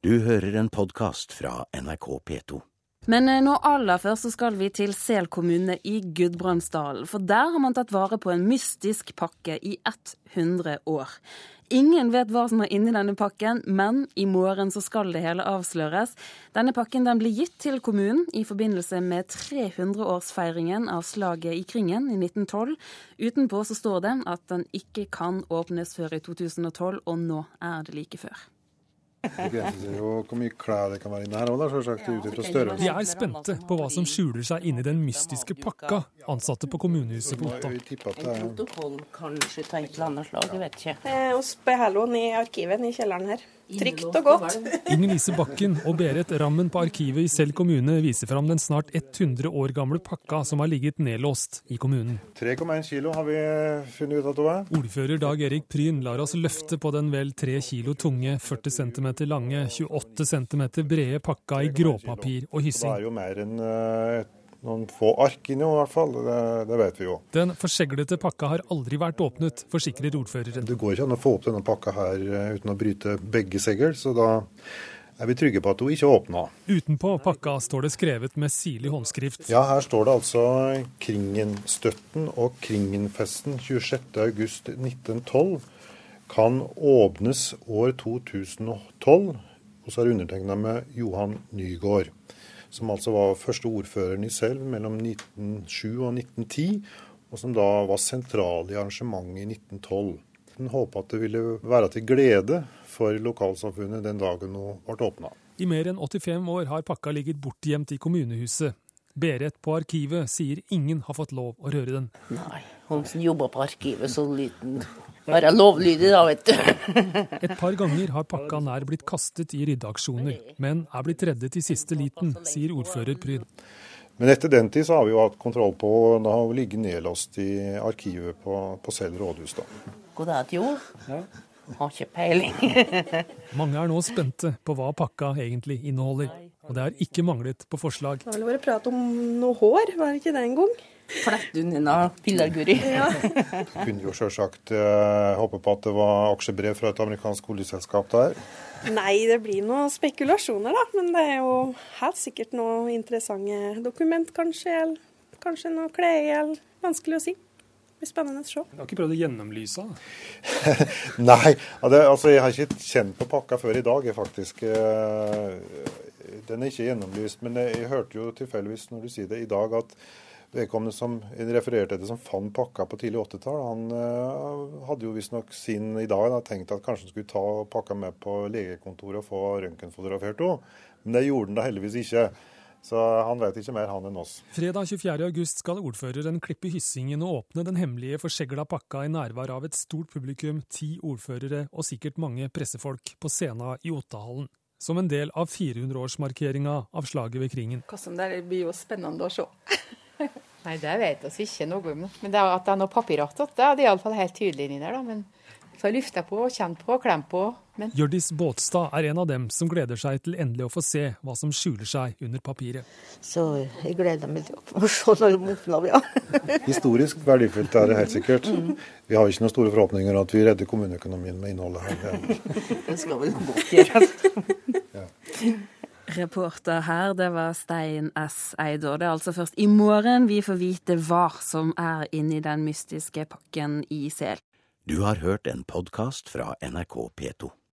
Du hører en podkast fra NRK P2. Men eh, nå aller først så skal vi til Sel kommune i Gudbrandsdalen. For der har man tatt vare på en mystisk pakke i 100 år. Ingen vet hva som er inni denne pakken, men i morgen så skal det hele avsløres. Denne pakken den blir gitt til kommunen i forbindelse med 300-årsfeiringen av slaget i Kringen i 1912. Utenpå så står det at den ikke kan åpnes før i 2012, og nå er det like før. Det begrenser jo hvor mye klær det kan være inne her òg, sjølsagt Ut ifra De størrelse. er spente på hva som skjuler seg inni den mystiske pakka, ansatte på kommunehuset på Otta. En Protokoll kanskje av et eller annet slag, jeg vet ikke. Eh, og beholder den i arkivet i kjelleren her. Trygt og godt. Inger Lise Bakken og Berit Rammen på arkivet i Sel kommune viser fram den snart 100 år gamle pakka som har ligget nedlåst i kommunen. 3,1 kilo har vi funnet ut at det var. Ordfører Dag Erik Pryn lar oss løfte på den vel 3 kilo tunge, 40 cm lange, 28 cm brede pakka i gråpapir og hyssing. Det er jo mer enn eh, noen få ark inni, i hvert fall. Det, det vet vi jo. Den forseglete pakka har aldri vært åpnet, forsikrer ordføreren. Det går ikke an å få opp denne pakka her eh, uten å bryte begge segl, så da er vi trygge på at hun ikke åpna. Utenpå pakka står det skrevet med sirlig håndskrift. Ja, her står det altså Kringenstøtten og Kringenfesten 26.8.1912 kan åpnes år 2012. Og så er det undertegna med Johan Nygaard, som altså var første ordføreren i Selv mellom 1907 og 1910, og som da var sentral i arrangementet i 1912. Den håpa at det ville være til glede for lokalsamfunnet den dagen hun ble åpna. I mer enn 85 år har pakka ligget bortgjemt i kommunehuset. Berit på arkivet sier ingen har fått lov å røre den. Nei, hun som jobber på arkivet så liten. Være lovlydig da, vet du. Et par ganger har pakka nær blitt kastet i ryddeaksjoner, men er blitt reddet i siste liten, sier ordfører Pryd. Men etter den tid så har vi jo hatt kontroll på Da har ligget nedlåst i arkivet på, på Sel rådhus. da. God dag, jo. Har ikke peiling. Mange er nå spente på hva pakka egentlig inneholder, og det har ikke manglet på forslag. Det har vel vært prat om noe hår, var det ikke det engang? Flett unna pillarguri. Kunne jo selvsagt eh, håpe på at det var aksjebrev fra et amerikansk oljeselskap der. Nei, det blir noen spekulasjoner, da. Men det er jo helt sikkert noe interessante dokument, kanskje. Eller kanskje noe klær, eller vanskelig å si. Det blir spennende å se. Du har ikke prøvd å gjennomlyse den. Nei, altså jeg har ikke kjent på pakka før i dag, faktisk. eh, Den er ikke gjennomlyst. Men jeg hørte jo tilfeldigvis når du sier det i dag, at vedkommende som refererte til som fant pakka på tidlig 80-tall, han uh, hadde jo visstnok sin i dag da, tenkt at kanskje han skulle ta pakka med på legekontoret og få røntgenfotografert henne. Men det gjorde han da heldigvis ikke. Så han vet ikke mer, han enn oss. Fredag 24. august skal ordføreren klippe hyssingen og åpne den hemmelige forsegla pakka i nærvær av et stort publikum, ti ordførere og sikkert mange pressefolk på scena i Ottahallen. Som en del av 400-årsmarkeringa av slaget ved Kringen. Hva som det blir jo spennende å se. Nei, det vet vi ikke noe om. Men det er at det er noe papir det er det iallfall helt tydelig inni der. da. Men så lufter på og kjent på og klemt på. Men Hjørdis Båtstad er en av dem som gleder seg til endelig å få se hva som skjuler seg under papiret. Så jeg gleder meg til å se når de åpner, ja. Historisk verdifullt er det helt sikkert. Vi har ikke noen store forhåpninger om at vi redder kommuneøkonomien med innholdet her. Det skal vel godt gjøres. Reporter her, det var Stein S. Eidor. Det er altså først i morgen vi får vite hva som er inni den mystiske pakken i Sel. Du har hørt en podkast fra NRK P2.